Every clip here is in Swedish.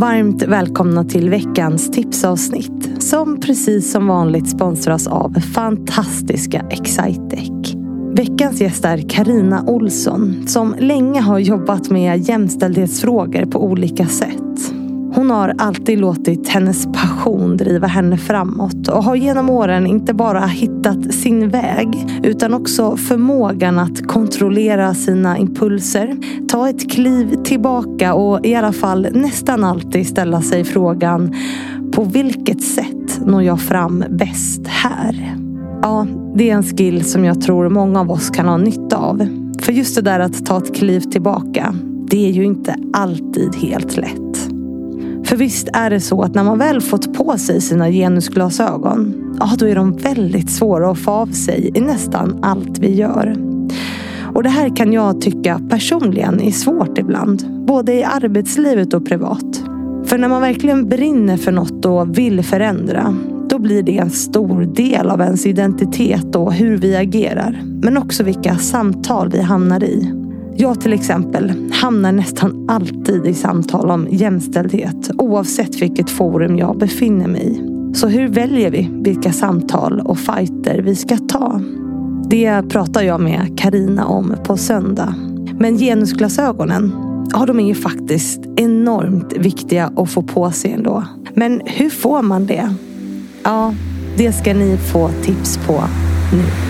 Varmt välkomna till veckans tipsavsnitt som precis som vanligt sponsras av fantastiska Excitec. Veckans gäst är Karina Olsson som länge har jobbat med jämställdhetsfrågor på olika sätt. Hon har alltid låtit hennes passion driva henne framåt och har genom åren inte bara hittat sin väg utan också förmågan att kontrollera sina impulser, ta ett kliv tillbaka och i alla fall nästan alltid ställa sig frågan på vilket sätt når jag fram bäst här? Ja, det är en skill som jag tror många av oss kan ha nytta av. För just det där att ta ett kliv tillbaka, det är ju inte alltid helt lätt. För visst är det så att när man väl fått på sig sina genusglasögon, ja då är de väldigt svåra att få av sig i nästan allt vi gör. Och det här kan jag tycka personligen är svårt ibland, både i arbetslivet och privat. För när man verkligen brinner för något och vill förändra, då blir det en stor del av ens identitet och hur vi agerar. Men också vilka samtal vi hamnar i. Jag till exempel hamnar nästan alltid i samtal om jämställdhet oavsett vilket forum jag befinner mig i. Så hur väljer vi vilka samtal och fighter vi ska ta? Det pratar jag med Karina om på söndag. Men genusglasögonen, ja de är ju faktiskt enormt viktiga att få på sig ändå. Men hur får man det? Ja, det ska ni få tips på nu.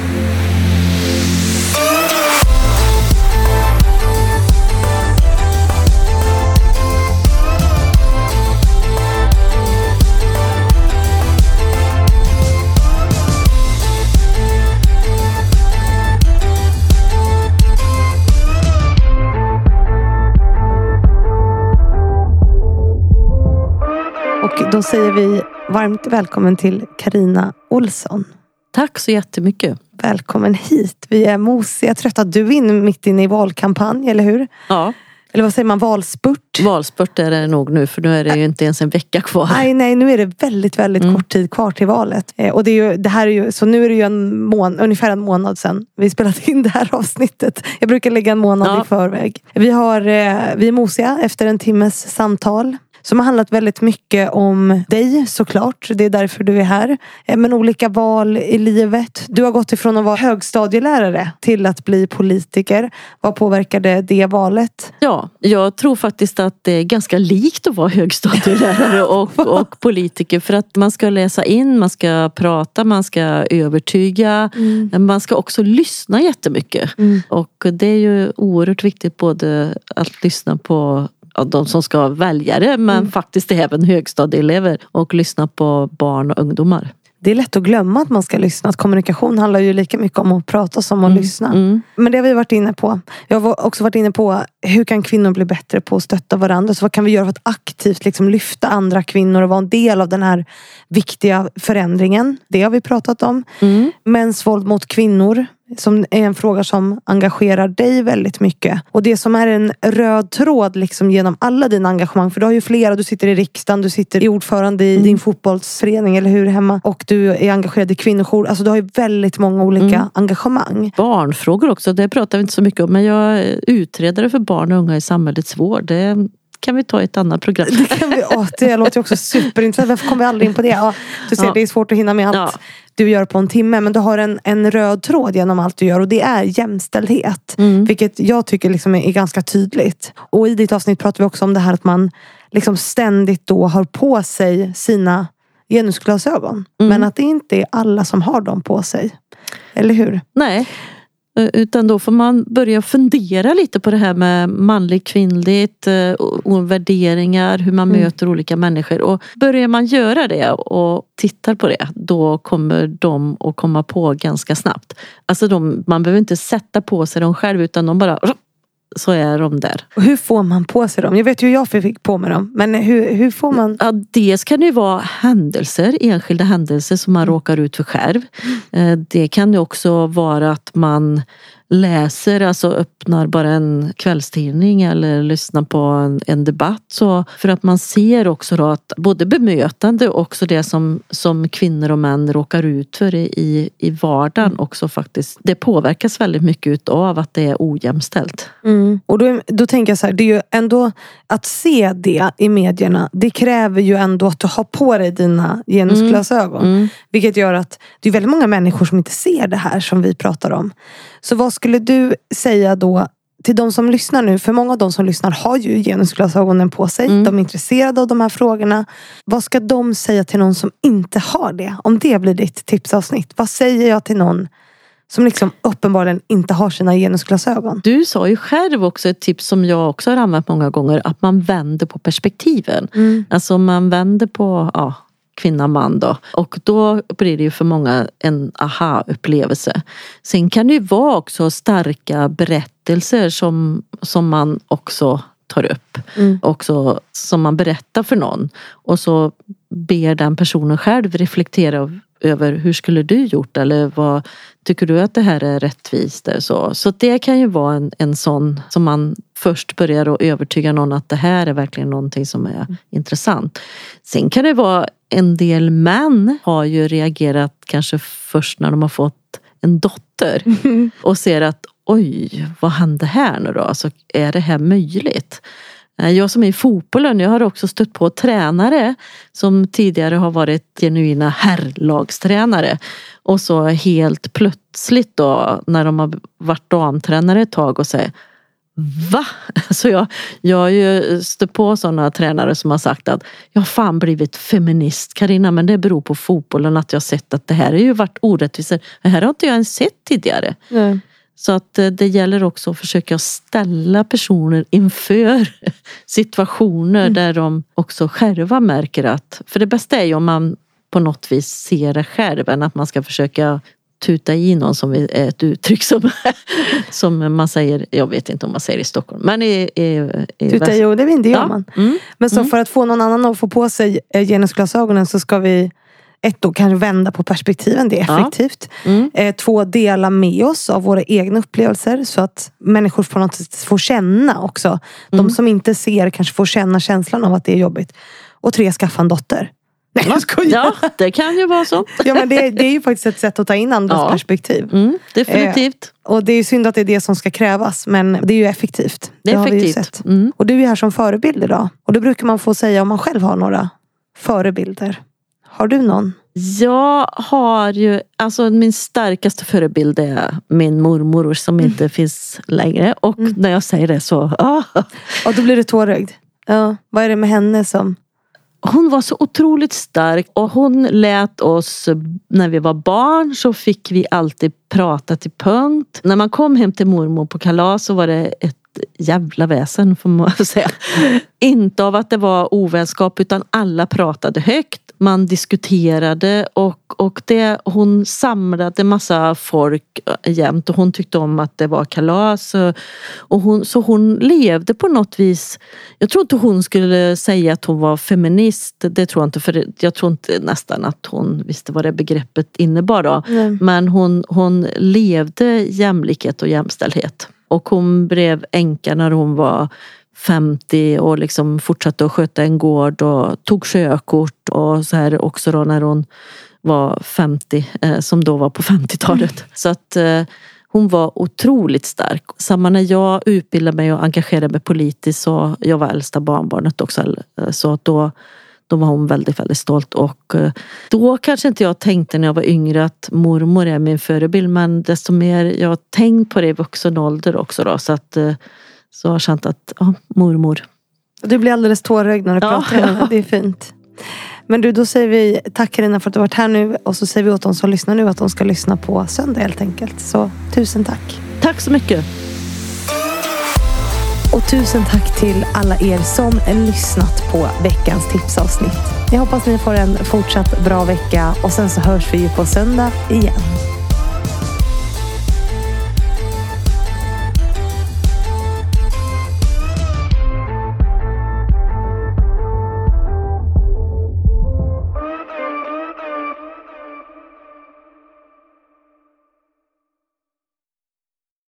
Då säger vi varmt välkommen till Karina Olsson. Tack så jättemycket. Välkommen hit. Vi är mosiga, trötta. Du är inne mitt inne i valkampanj, eller hur? Ja. Eller vad säger man, valspurt? Valspurt är det nog nu för nu är det ju inte ens en vecka kvar. Nej, nej, nu är det väldigt, väldigt mm. kort tid kvar till valet. Eh, och det, är ju, det här är ju, så nu är det ju en mån, ungefär en månad sedan vi spelade in det här avsnittet. Jag brukar lägga en månad ja. i förväg. Vi, har, eh, vi är mosiga efter en timmes samtal som har handlat väldigt mycket om dig såklart. Det är därför du är här. Eh, men olika val i livet. Du har gått ifrån att vara högstadielärare till att bli politiker. Vad påverkade det valet? Ja, jag tror faktiskt att det är ganska likt att vara högstadielärare och, och politiker. För att man ska läsa in, man ska prata, man ska övertyga. Mm. Man ska också lyssna jättemycket. Mm. Och det är ju oerhört viktigt både att lyssna på de som ska välja det men mm. faktiskt även högstadieelever och lyssna på barn och ungdomar. Det är lätt att glömma att man ska lyssna. Att kommunikation handlar ju lika mycket om att prata som att mm. lyssna. Mm. Men det har vi varit inne på. Jag har också varit inne på hur kan kvinnor bli bättre på att stötta varandra? Så vad kan vi göra för att aktivt liksom lyfta andra kvinnor och vara en del av den här viktiga förändringen? Det har vi pratat om. Mm. Mäns våld mot kvinnor som är en fråga som engagerar dig väldigt mycket. Och det som är en röd tråd liksom genom alla dina engagemang. För du har ju flera, du sitter i riksdagen, du sitter i ordförande i mm. din fotbollsförening eller hur hemma. Och du är engagerad i kvinnojour. Alltså du har ju väldigt många olika mm. engagemang. Barnfrågor också, det pratar vi inte så mycket om. Men jag är utredare för barn och unga i samhällets vård. Det kan vi ta i ett annat program. Det, kan vi, åh, det låter också superintressant. Varför kommer vi aldrig in på det? Ja, du ser, ja. det är svårt att hinna med allt. Ja du gör på en timme. Men du har en, en röd tråd genom allt du gör och det är jämställdhet. Mm. Vilket jag tycker liksom är, är, ganska tydligt. Och i ditt avsnitt pratar vi också om det här att man liksom ständigt då har på sig sina genusglasögon. Mm. Men att det inte är alla som har dem på sig. Eller hur? Nej. Eh, utan då får man börja fundera lite på det här med manligt, kvinnligt, eh, och värderingar, hur man mm. möter olika människor. Och börjar man göra det och tittar på det, då kommer de att komma på ganska snabbt. Alltså de, man behöver inte sätta på sig dem själv utan de bara så är de där. Och hur får man på sig dem? Jag vet ju hur jag fick på mig dem. Men hur, hur får man? Ja, dels kan det ju vara händelser, enskilda händelser som man råkar ut för själv. Eh, det kan ju också vara att man läser, alltså öppnar bara en kvällstidning eller lyssnar på en, en debatt. Så för att man ser också att både bemötande och också det som, som kvinnor och män råkar ut för i, i vardagen också faktiskt. Det påverkas väldigt mycket av att det är ojämställt. Mm. Och då, då tänker jag så här, det är ju ändå att se det i medierna. Det kräver ju ändå att du har på dig dina genusglasögon. Mm. Mm. Vilket gör att det är väldigt många människor som inte ser det här som vi pratar om. Så vad skulle du säga då till de som lyssnar nu, för många av de som lyssnar har ju genusglasögonen på sig. Mm. De är intresserade av de här frågorna. Vad ska de säga till någon som inte har det? Om det blir ditt tipsavsnitt. Vad säger jag till någon som liksom uppenbarligen inte har sina genusglasögon? Du sa ju själv också ett tips som jag också har använt många gånger. Att man vänder på perspektiven. Mm. Alltså man vänder på ja, kvinna, man då. Och då blir det ju för många en aha-upplevelse. Sen kan det ju vara också starka berättelser som, som man också tar upp. Mm. Också som man berättar för någon. Och så ber den personen själv reflektera över hur skulle du gjort eller vad tycker du att det här är rättvist? Så, så det kan ju vara en, en sån som man först börjar att övertyga någon att det här är verkligen någonting som är mm. intressant. Sen kan det vara en del män har ju reagerat kanske först när de har fått en dotter och ser att oj, vad hände här nu då? Alltså, är det här möjligt? Eh, jag som är i fotbollen, jag har också stött på tränare som tidigare har varit genuina herrlagstränare. Och så helt plötsligt då när de har varit damtränare ett tag och säger Va? Så jag, jag har ju stött på sådana tränare som har sagt att jag har fan blivit feminist Karina men det beror på fotbollen att jag sett att det här har ju varit orättvisor. Det här har inte jag ens sett tidigare. Nej. Så att eh, det gäller också att försöka ställa personer inför situationer mm. där de också själva märker att, för det bästa är ju om man på något vis ser det själv än att man ska försöka tuta i någon som är ett uttryck som, som man säger, jag vet inte om man säger i Stockholm. Men i, i, i tuta i, det, det gör ja. man. Mm. Men så mm. för att få någon annan att få på sig eh, genusglasögonen så ska vi ett då kanske vända på perspektiven, det är effektivt. Ja. Mm. Eh, två, dela med oss av våra egna upplevelser så att människor på något sätt får känna också. Mm. De som inte ser kanske får känna känslan av att det är jobbigt. Och tre, skaffa en dotter. Nej jag skojar. Ja, det kan ju vara så. ja, men det, det är ju faktiskt ett sätt att ta in andras ja. perspektiv. Mm, definitivt. Eh, och det är synd att det är det som ska krävas men det är ju effektivt. Det är det effektivt. Mm. Och du är här som förebild idag. Och då brukar man få säga om man själv har några förebilder. Har du någon? Jag har ju, alltså min starkaste förebild är min mormor som mm. inte finns längre. Och mm. när jag säger det så... Ah. Och då blir du tårögd. Ja. Vad är det med henne som... Hon var så otroligt stark och hon lät oss, när vi var barn så fick vi alltid prata till punkt. När man kom hem till mormor på kalas så var det ett jävla väsen får man säga. Inte av att det var ovänskap utan alla pratade högt man diskuterade och, och det, hon samlade massa folk jämt och hon tyckte om att det var kalas. Och hon, så hon levde på något vis. Jag tror inte hon skulle säga att hon var feminist. Det tror jag inte. För jag tror inte nästan att hon visste vad det begreppet innebar. Då. Mm. Men hon, hon levde jämlikhet och jämställdhet. Och hon blev änka när hon var 50 och liksom fortsatte att sköta en gård och tog körkort och så här också då när hon var 50 eh, som då var på 50-talet. Mm. Så att eh, hon var otroligt stark. Samma när jag utbildade mig och engagerade mig politiskt så jag var äldsta barnbarnet också. Eh, så då, då var hon väldigt, väldigt stolt och eh, då kanske inte jag tänkte när jag var yngre att mormor är min förebild men desto mer jag har tänkt på det i vuxen ålder också då så att eh, så har jag känt att, ja, mormor. Du blir alldeles tårögd när du ja, pratar ja. Det är fint. Men du, då säger vi tack Carina för att du varit här nu. Och så säger vi åt de som lyssnar nu att de ska lyssna på söndag helt enkelt. Så tusen tack. Tack så mycket. Och tusen tack till alla er som lyssnat på veckans tipsavsnitt. Jag hoppas ni får en fortsatt bra vecka och sen så hörs vi ju på söndag igen.